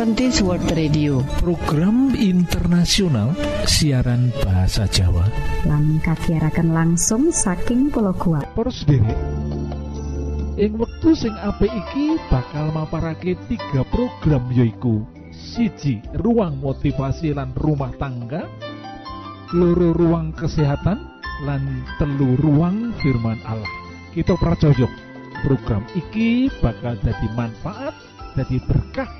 Adventist World Radio. Program internasional siaran bahasa Jawa. Lan kagiaraken langsung saking pulau kuat Para sederek ing wektu sing apik iki bakal maparake tiga program yoiku siji ruang motivasi lan rumah tangga. Loro ruang kesehatan. Lan telu ruang firman Allah. Kita pracojok program iki bakal jadi manfaat jadi berkah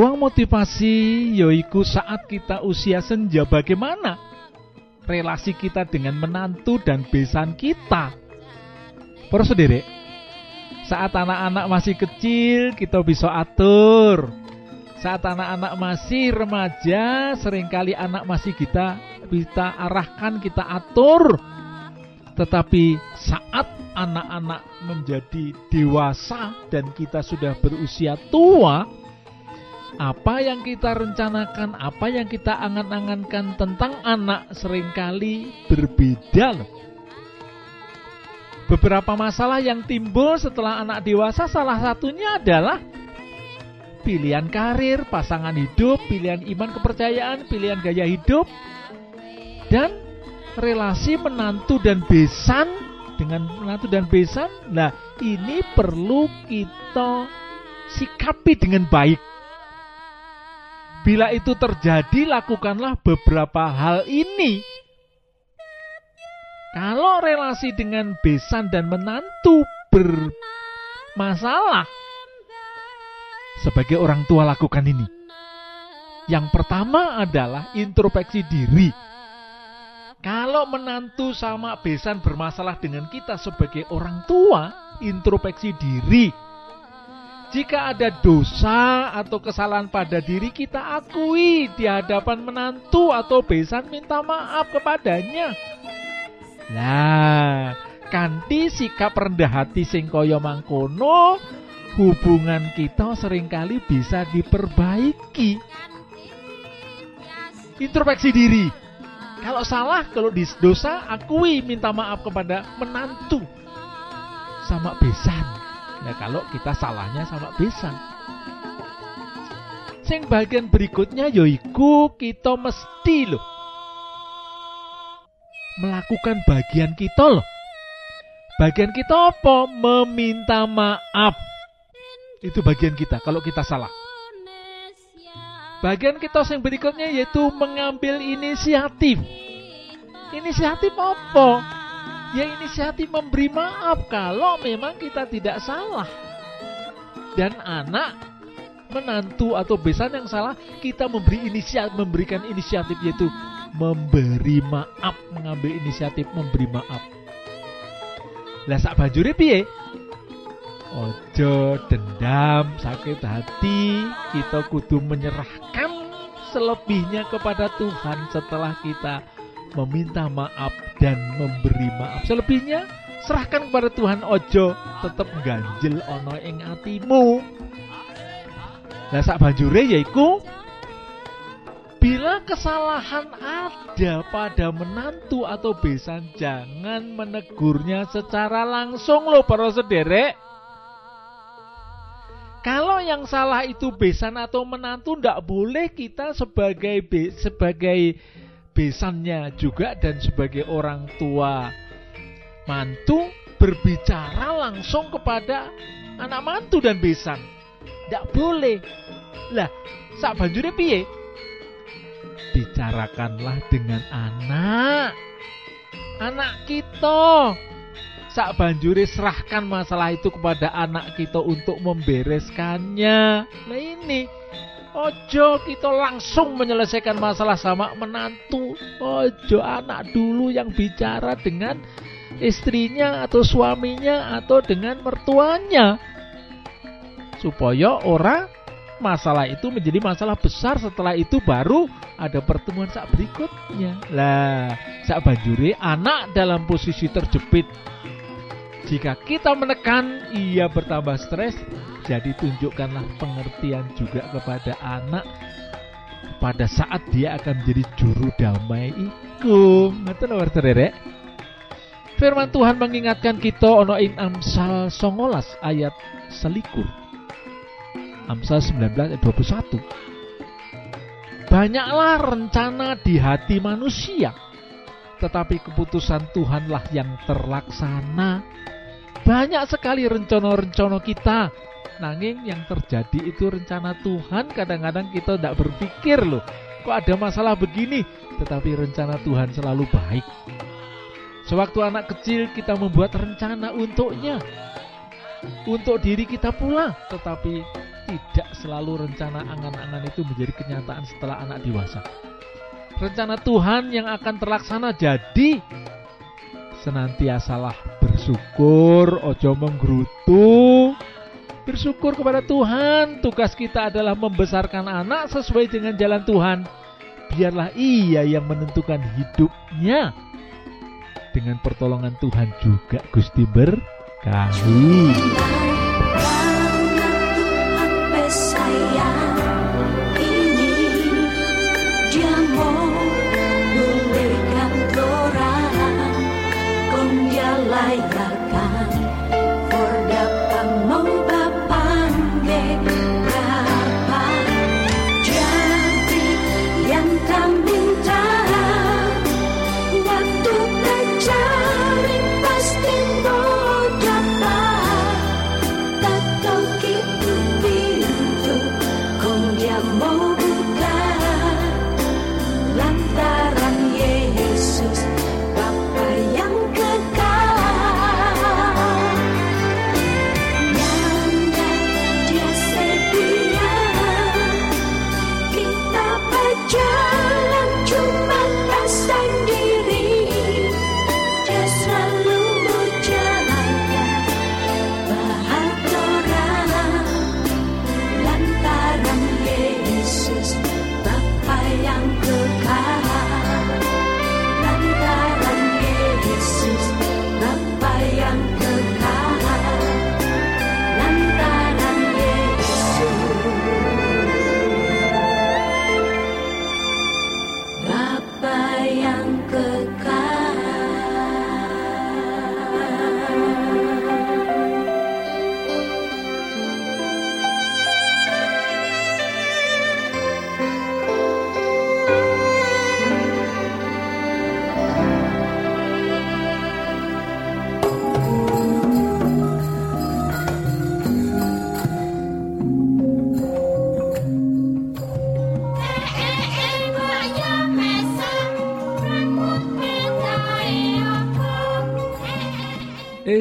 Ruang motivasi yaiku saat kita usia senja bagaimana relasi kita dengan menantu dan besan kita. Para sederek, saat anak-anak masih kecil kita bisa atur. Saat anak-anak masih remaja, sering kali anak masih kita kita arahkan, kita atur. Tetapi saat anak-anak menjadi dewasa dan kita sudah berusia tua, apa yang kita rencanakan, apa yang kita angan-angankan tentang anak sering kali berbeda loh. Beberapa masalah yang timbul setelah anak dewasa salah satunya adalah pilihan karir, pasangan hidup, pilihan iman kepercayaan, pilihan gaya hidup, dan relasi menantu dan besan dengan menantu dan besan. Nah, ini perlu kita sikapi dengan baik. Bila itu terjadi, lakukanlah beberapa hal ini. Kalau relasi dengan besan dan menantu bermasalah, sebagai orang tua lakukan ini. Yang pertama adalah introspeksi diri. Kalau menantu sama besan bermasalah dengan kita sebagai orang tua, introspeksi diri. Jika ada dosa atau kesalahan pada diri kita akui di hadapan menantu atau besan minta maaf kepadanya. Nah, kanthi sikap rendah hati sing kaya mangkono, hubungan kita sering kali bisa diperbaiki. Introspeksi diri. Kalau salah, kalau di dosa, akui minta maaf kepada menantu sama besan. Nah, kalau kita salahnya sama besan. Sing bagian berikutnya yoiku kita mesti loh melakukan bagian kita loh. Bagian kita apa? Meminta maaf. Itu bagian kita kalau kita salah. Bagian kita yang berikutnya yaitu mengambil inisiatif. Inisiatif apa? Ya inisiatif memberi maaf kalau memang kita tidak salah. Dan anak menantu atau besan yang salah kita memberi inisiatif memberikan inisiatif yaitu memberi maaf mengambil inisiatif memberi maaf lah sak banjure piye ojo dendam sakit hati kita kudu menyerahkan selebihnya kepada Tuhan setelah kita meminta maaf dan memberi maaf selebihnya serahkan kepada Tuhan ojo tetap ganjel ono ing atimu lah sak banjure yaiku Bila kesalahan ada pada menantu atau besan, jangan menegurnya secara langsung loh para sederek. Kalau yang salah itu besan atau menantu, tidak boleh kita sebagai sebagai besannya juga dan sebagai orang tua mantu berbicara langsung kepada anak mantu dan besan. Tidak boleh. Lah, sak banjure piye? bicarakanlah dengan anak anak kita sak banjuri serahkan masalah itu kepada anak kita untuk membereskannya nah ini ojo kita langsung menyelesaikan masalah sama menantu. Ojo anak dulu yang bicara dengan istrinya atau suaminya atau dengan mertuanya. Supaya orang masalah itu menjadi masalah besar setelah itu baru ada pertemuan saat berikutnya. Lah saat banjuri anak dalam posisi terjepit jika kita menekan ia bertambah stres jadi tunjukkanlah pengertian juga kepada anak. Pada saat dia akan menjadi juru damai iku. Ngerti lho derek Firman Tuhan mengingatkan kita ono ing Amsal 19 ayat selikur. Amsal 19 ayat 21 Banyaklah rencana di hati manusia Tetapi keputusan Tuhanlah yang terlaksana Banyak sekali rencana-rencana kita. Nanging yang terjadi itu rencana Tuhan Kadang-kadang kita tidak berpikir loh Kok ada masalah begini? Tetapi rencana Tuhan selalu baik. Sewaktu anak kecil kita membuat rencana untuknya Untuk diri kita pula. Tetapi tidak selalu rencana angan-angan itu menjadi kenyataan setelah anak dewasa. Rencana Tuhan yang akan terlaksana jadi senantiasalah bersyukur, ojo menggerutu. Bersyukur kepada Tuhan, tugas kita adalah membesarkan anak sesuai dengan jalan Tuhan. Biarlah ia yang menentukan hidupnya. Dengan pertolongan Tuhan juga Gusti berkahi.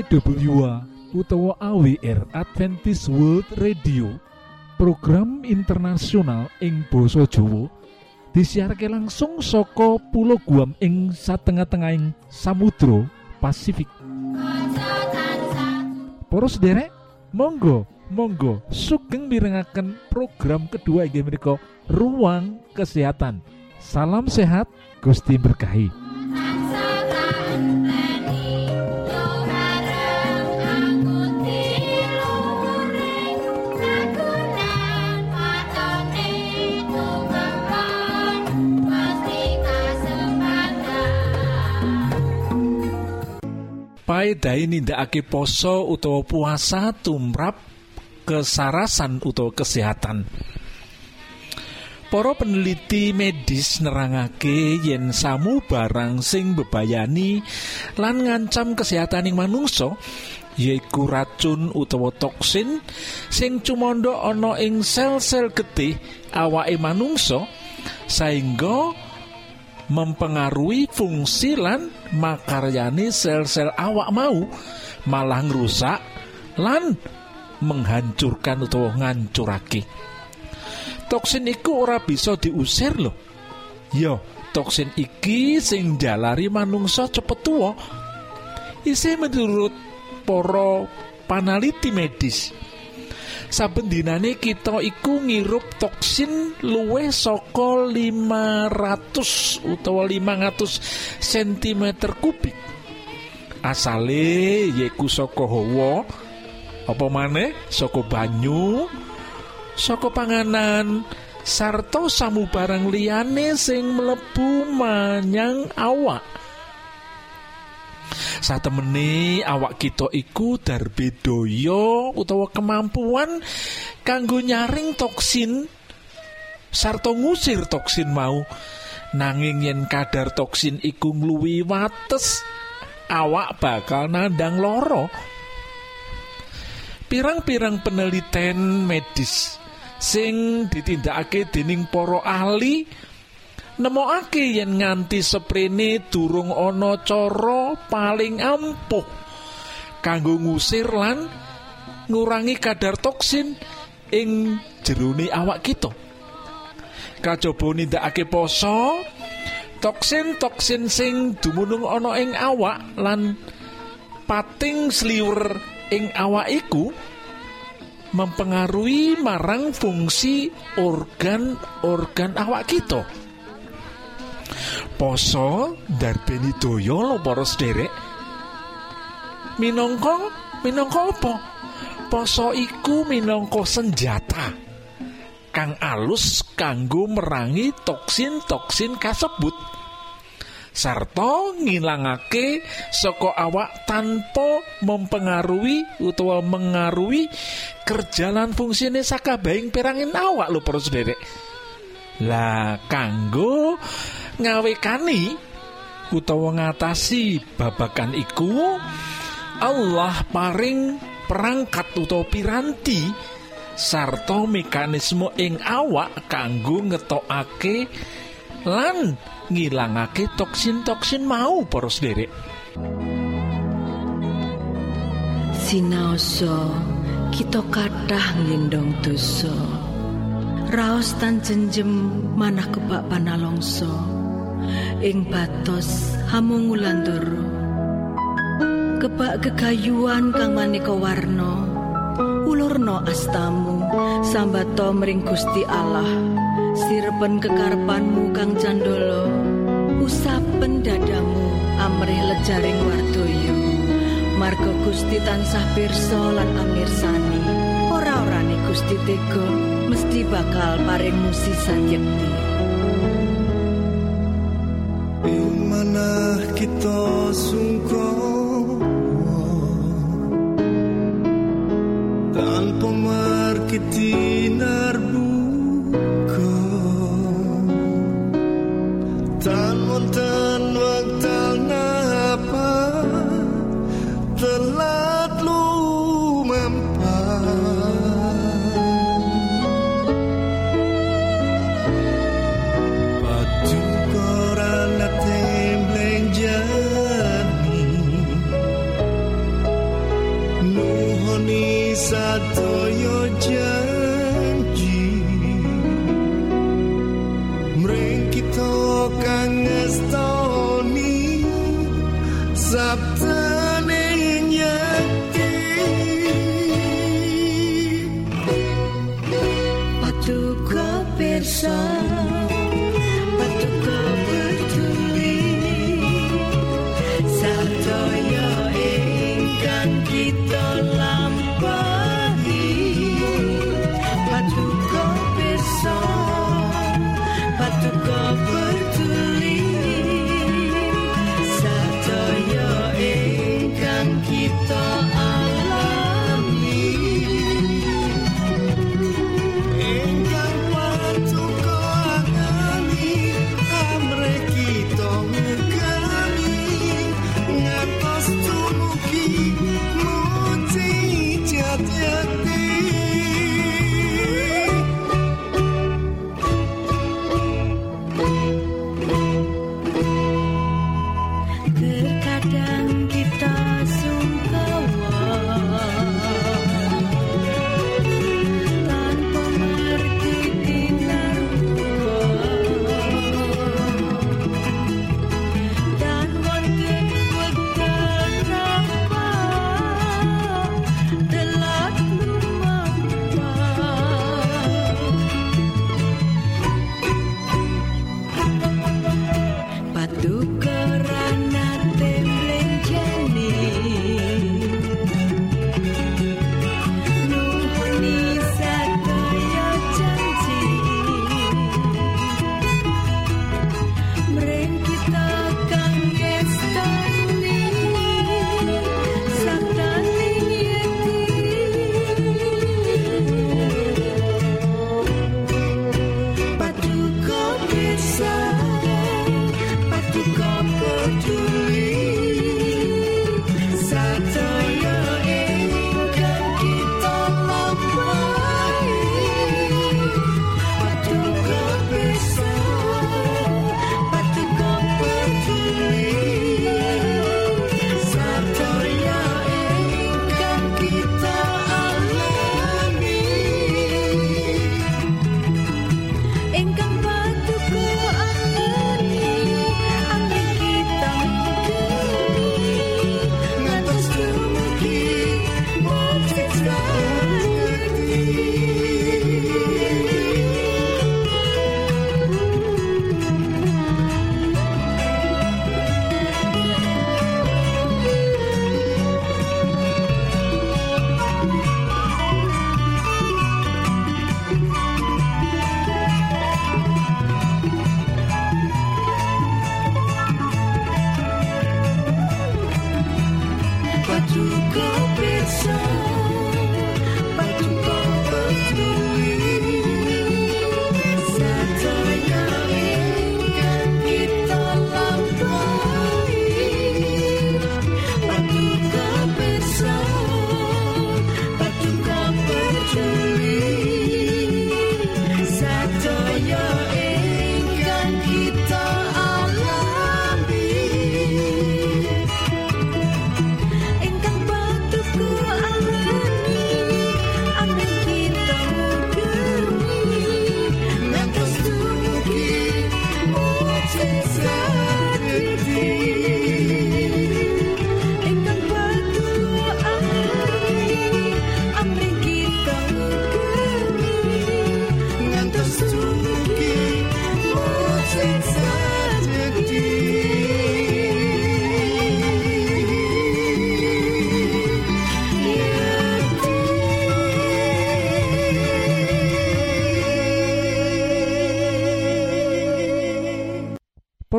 EWA utawa AWR Adventist World Radio. Program internasional ing Boso Jowo disiarke langsung soko pulau Guam ing satengah-tengahing Samudro Pasifik. Poros derek Monggo Monggo sugeng mirengaken program kedua inggih menika ruang kesehatan. Salam sehat Gusti berkahi paedai nindakake poso utawa puasa tumrap kesarasan utawa kesehatan. Para peneliti medis nerangake yen samu barang sing bebayani lan ngancam kesehatan ing manungsa yaiku racun utawa toksin sing cumondo ana ing sel-sel getih awake manungsa saengga mempengaruhi fungsi lan makaryani sel-sel awak mau malah ngrusak lan menghancurkan utawa ngancurake. Toksin iku ora bisa diusir loh yo toksin iki sing jalari manungsa cepet tua isih menurut poro panaliti medis saben dinane kita iku ngirup toksin luwih saka 500 utawa 500 cm kubik. Asale yaiku saka hawa apa maneh? Saka banyu saka panganan sarta samubarang liyane sing mlebu manyang awak satemene awak kita iku darbe daya utawa kemampuan kanggo nyaring toksin. Sarta ngusir toksin mau. Nanging yen kadar toksin iku ngluwi wates awak bakal nandang loro pirang-pirang penelitian medis sing ditindakake dening para ahli nemokake yen nganti seprene durung ana cara paling ampuh kanggo ngusir lan ngurangi kadar toksin ing jerone awak kita kajaba nindakake poso toksin-toksin sing dumunung ana ing awak lan pating sliwer ing awak iku mempengaruhi marang fungsi organ-organ awak kita. Poso darbeni daya lho para sederek. Minangka minangka apa? Poso iku minangka senjata kang alus kanggo merangi toksin-toksin kasebut. sarta ngilangake saka awak tanpa mempengaruhi utawa mengaruhi kerjalan fungsine sakabehing perangin awak lho para sederek lah kanggo ngawekani utawa ngatasi babakan iku Allah paring perangkat utawa piranti sarta mekanisme ing awak kanggo ngetokake lan ngilangake toksin-toksin mau para sederek. Sinaosa kita kathah nglindong dosa. Raos tan jenjem manah kebak panalongso ing batos hamungulandoro kebak gegayuan kang maneka warna ulurno astamu sambato mring Gusti Allah. Sirpen kekarpanmu kang candolo usapen dadamu amrih lejaring wardoyo. Margo Gusti tansah pirsa lan amirsani ora-orane Gusti Tega mesti bakal paring musisan yekti manah kita sungkoh tanpa markiti up to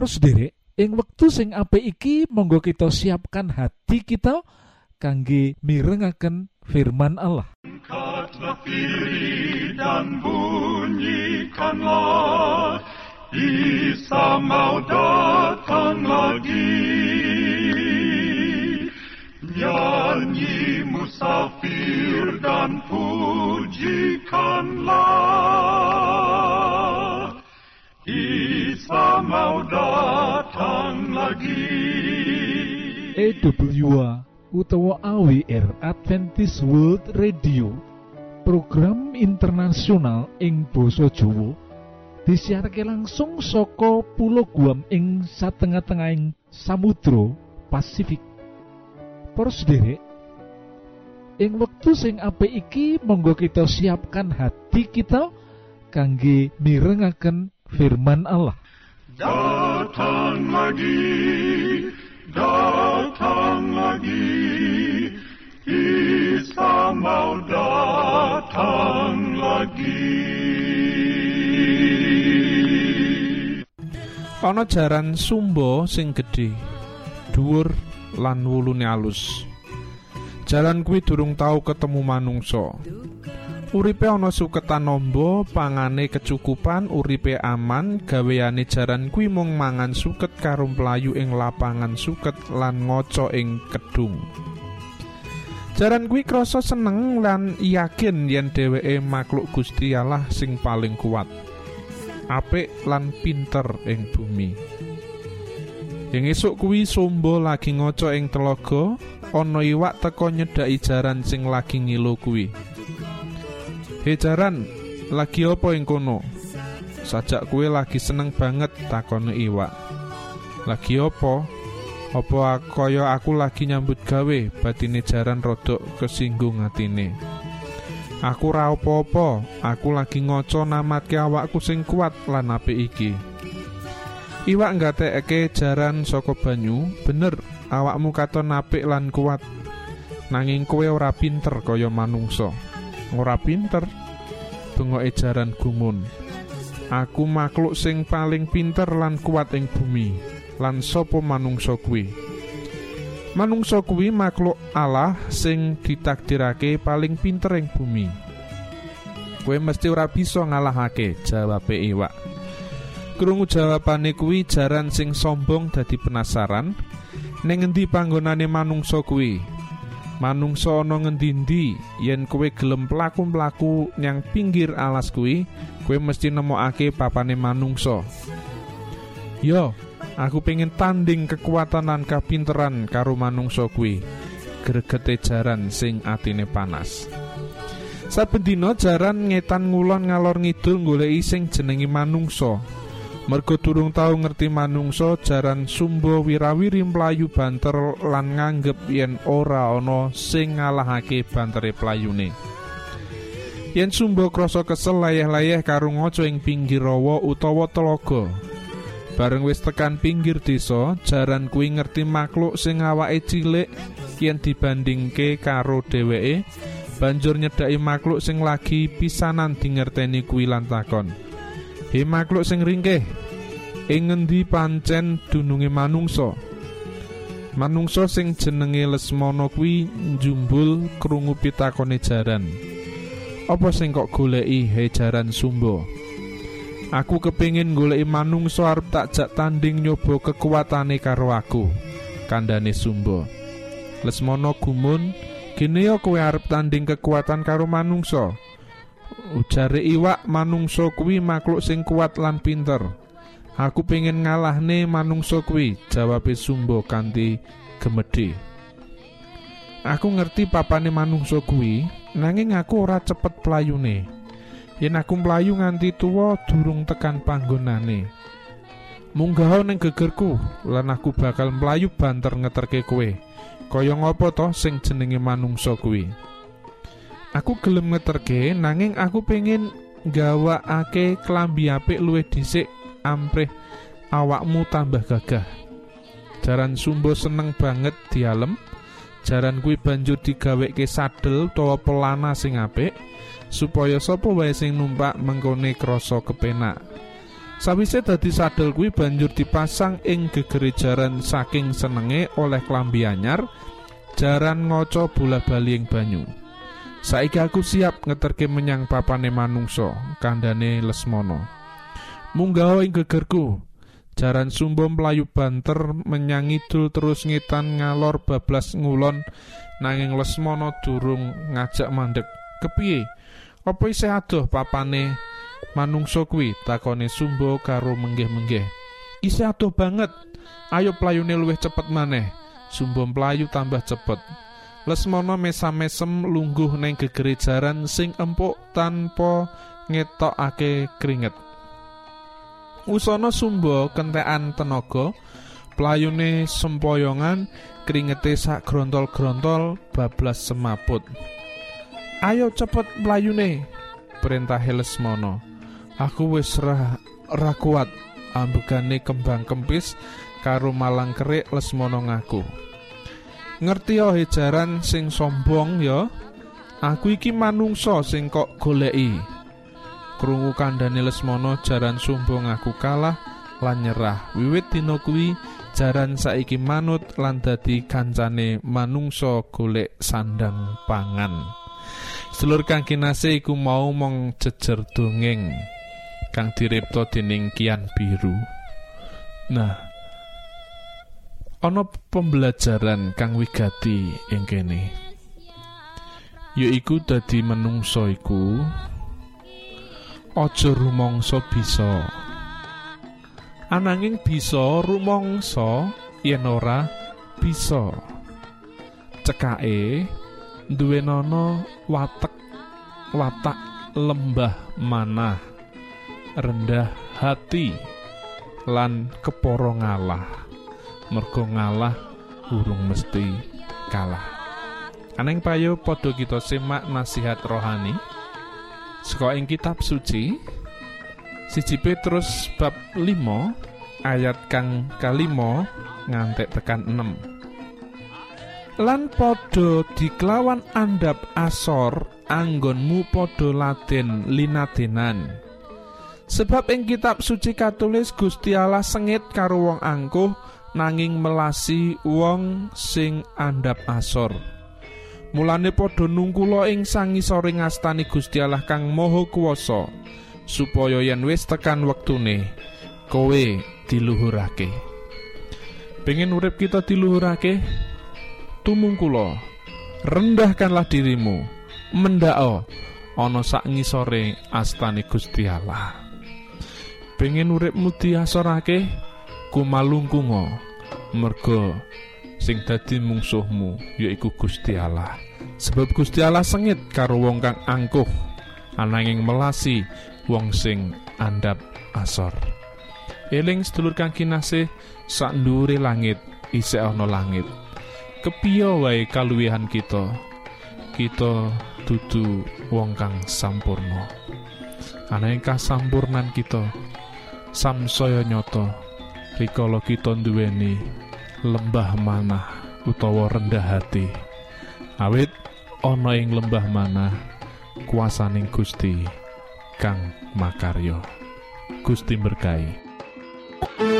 Para sederek, ing wektu sing apik iki monggo kita siapkan hati kita kangge mirengaken firman Allah. Dan bunyikanlah Isa mau datang lagi Nyanyi musafir dan pujikanlah EWA utawa AWR Adventist World Radio. Program internasional ing basa Jawa. Disiarke langsung saka Pulau Guam ing satengah-tengahing Samudra Pasifik. Para sederek ing wektu sing apik iki monggo kita siapkan hati kita kangge mirengaken firman Allah. Datang lagi, datang lagi, Isa mau datang lagi. Jaran sing lan wulune alus. Jalan kuwi durung tau ketemu manungsa. Uripe ana suketan amba, pangane kecukupan, uripe aman, gaweane jaran kuwi mung mangan suket karo mlayu ing lapangan suket lan ngaca ing kedung. Jaran kuwi krasa seneng lan yakin yen dheweke makhluk Gusti Allah sing paling kuat. Apik lan pinter ing bumi. Ing esuk kuwi Sombo lagi ngaca ing telaga, ana iwak teka nyedhaki jaran sing lagi ngilo kuwi. He jaran, lagi apa ing kono? Sajak kue lagi seneng banget takone iwak. Lagi? Apa ak- kaya aku lagi nyambut gawe batine jaran rodok kesinggung atine. Aku ra apa-apa, aku lagi ngaca namatke awakku sing kuat lan apik iki. Iwak nggatekake jaran saka banyu, bener awakmu katon apik lan kuat. Nanging kowe ora pinter kaya manungsa. Ora pinter. Bengoke jaran gumun. Aku makhluk sing paling pinter lan kuat ing bumi. Lan sapa manungsa kuwi? Manungsa kuwi makhluk Allah sing ditakdirake paling pinter ing bumi. Kowe mesti ora bisa ngalahake, jawabe iwak. Krungu jawabane kuwi jaran sing sombong dadi penasaran, ning endi panggonane manungsa kuwi? Manungsa ana ngendi-endi yen kowe gelem mlaku-mlaku nyang pinggir alas kuwi, kowe mesti nemokake papane manungsa. Yo, aku pengen tanding kekuatan lan kapinteran karo manungsa kuwi. Gregete jaran sing atine panas. Saben dina jaran ngetan ngulon ngalor ngidul goleki sing jenenge manungsa. Mergo durung tau ngerti manungsa jaran sumba wirawiri mlayu banter lan nganggep yen ora ana sing ngalahake bantere playune. Yen sumba krasa kesel layah-layah karo ngaca ing pinggir rawa utawa telaga. Bareng wis tekan pinggir desa, jaran kuwi ngerti makhluk sing awake cilik yen dibandingke karo dheweke, banjur nyedhaki makhluk sing lagi pisanan dingerteni kuwi lan takon. He makhluk sing ringkeh, ing ngendi pancen dununge manungsa? Manungsa sing jenenge Lesmana kuwi njumbul krungu pitakone jaran. Apa sing kok goleki he jaran sumba? Aku kepingin goleki manungsa arep tak jak tanding nyoba kekuatane karo aku. Kandane sumba. Lesmana gumun, "Gene ya kowe arep tanding kekuatan karo manungsa?" Ujare iwak manungsa kuwi makhluk sing kuat lan pinter. Aku pengen ngalahne manungsa kuwi, jawabe Sumba kanthi gemedhe. Aku ngerti papane manungsa kuwi, nanging aku ora cepet playune. Yen aku mlayu nganti tuwa durung tekan panggonane. Munggah ning gegerku lan aku bakal mlayu banter ngeterke kowe. Kaya ngapa to sing jenenge manungsa kuwi? Aku gelem ngeterke nanging aku pengen gawakake klambi apik luwih dhisik amprih awakmu tambah gagah. Jaran Sumbo seneng banget dialem. Jaran kuwi banjur digaweke sadel utawa pelana sing apik supaya sapa wae sing numpak mengkone krasa kepenak. Sawise dadi sadel kuwi banjur dipasang ing gegere jaran saking senenge oleh klambi anyar jaran ngoco bola bali ing banyu. Saiki aku siap ngeterke menyang papane manungsa, kandhane Lesmana. Munggah ing gegerku. Jaran sumbo mlayu banter menyang idul terus ngitan ngalor bablas ngulon nanging Lesmana durung ngajak mandek. Kepiye? Apa isih adoh papane manungsa kuwi? Takone sumbo karo menggeh-menggeh. Isih adoh banget. Ayo playune luwih cepet maneh. Sumbo mlayu tambah cepet. Lesmana mesam-mesem lungguh neng gegere jaran sing empuk tanpa ngetokake keringet. Usana sumba kentekan tenaga, playune sempoyongan, kringete sak grontol-grontol bablas semaput. Ayo cepet playune, perintah Lesmana. Aku wis ra kuat, ambegane kembang kempis karo malang kerik Lesmana ngaku. Ngerti oh jaran sing sombong ya. Aku iki manungsa sing kok goleki. Krungu kandhane Lesmana jaran sumbo ngaku kalah lan nyerah. Wiwit dina kuwi jaran saiki manut lan dadi kancane manungsa golek sandang pangan. Sedulur kang kinasih iku mau mong jejer dongeng kang diripta dening Kian Biru. Nah, ana pembelajaran kang wigati ing kene. Yaiku dadi menungso iku aja rumangsa bisa. Ananging bisa rumangsa yen ora bisa. Cekake duwenana watek watak lembah manah rendah hati lan keporo ngalah mergo ngalah urung mesti kalah. Aneng payo padha kita simak nasihat rohani. Saka ing kitab suci siji Petrus bab 5 ayat kang kalimo ngantek tekan 6 lan padha diklawan andap asor anggonmu padha laden linadenan. Sebab ing kitab suci katulis Gusti Allah sengit karo wong angkuh nanging melasi wong sing andap asor. Mulane padha nungkula ing sangisoring ngastani Gusti Allah kang Maha Kuwasa supaya yen wis tekan wektune kowe diluhurake. Pengen urip kita diluhurake? Tumungkula rendahkanlah dirimu mendao ana sak ngisore astane Gusti Allah. Pengen uripmu diasorake kumalungkunga merga sing dadi mungsuhmu yaiku Gusti Allah. Sebab Gusti Allah sengit karo wong kang angkuh ananging melasi wong sing andap asor. Eling sedulur kang kinasih sak ndure langit isih ana langit. Kepiye wae kaluwihan kita? Kita dudu wong kang sampurna. Ananging kasampurnan kita samsaya nyata rikala kita duweni lembah manah utawa rendah hati. Awit ana ing lembah manah kuasaning Gusti kang makarya. Gusti berkahi. Gusti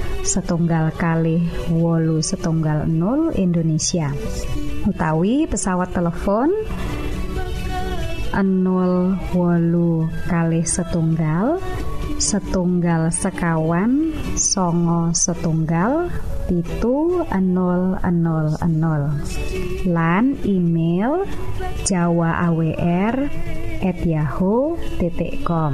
setunggal kali wolu setunggal 0 Indonesia. Utawi pesawat telepon enol wolu kalih setunggal setunggal sekawan songo setunggal pitu enol enol enol lan email jawa awr at yahoo.com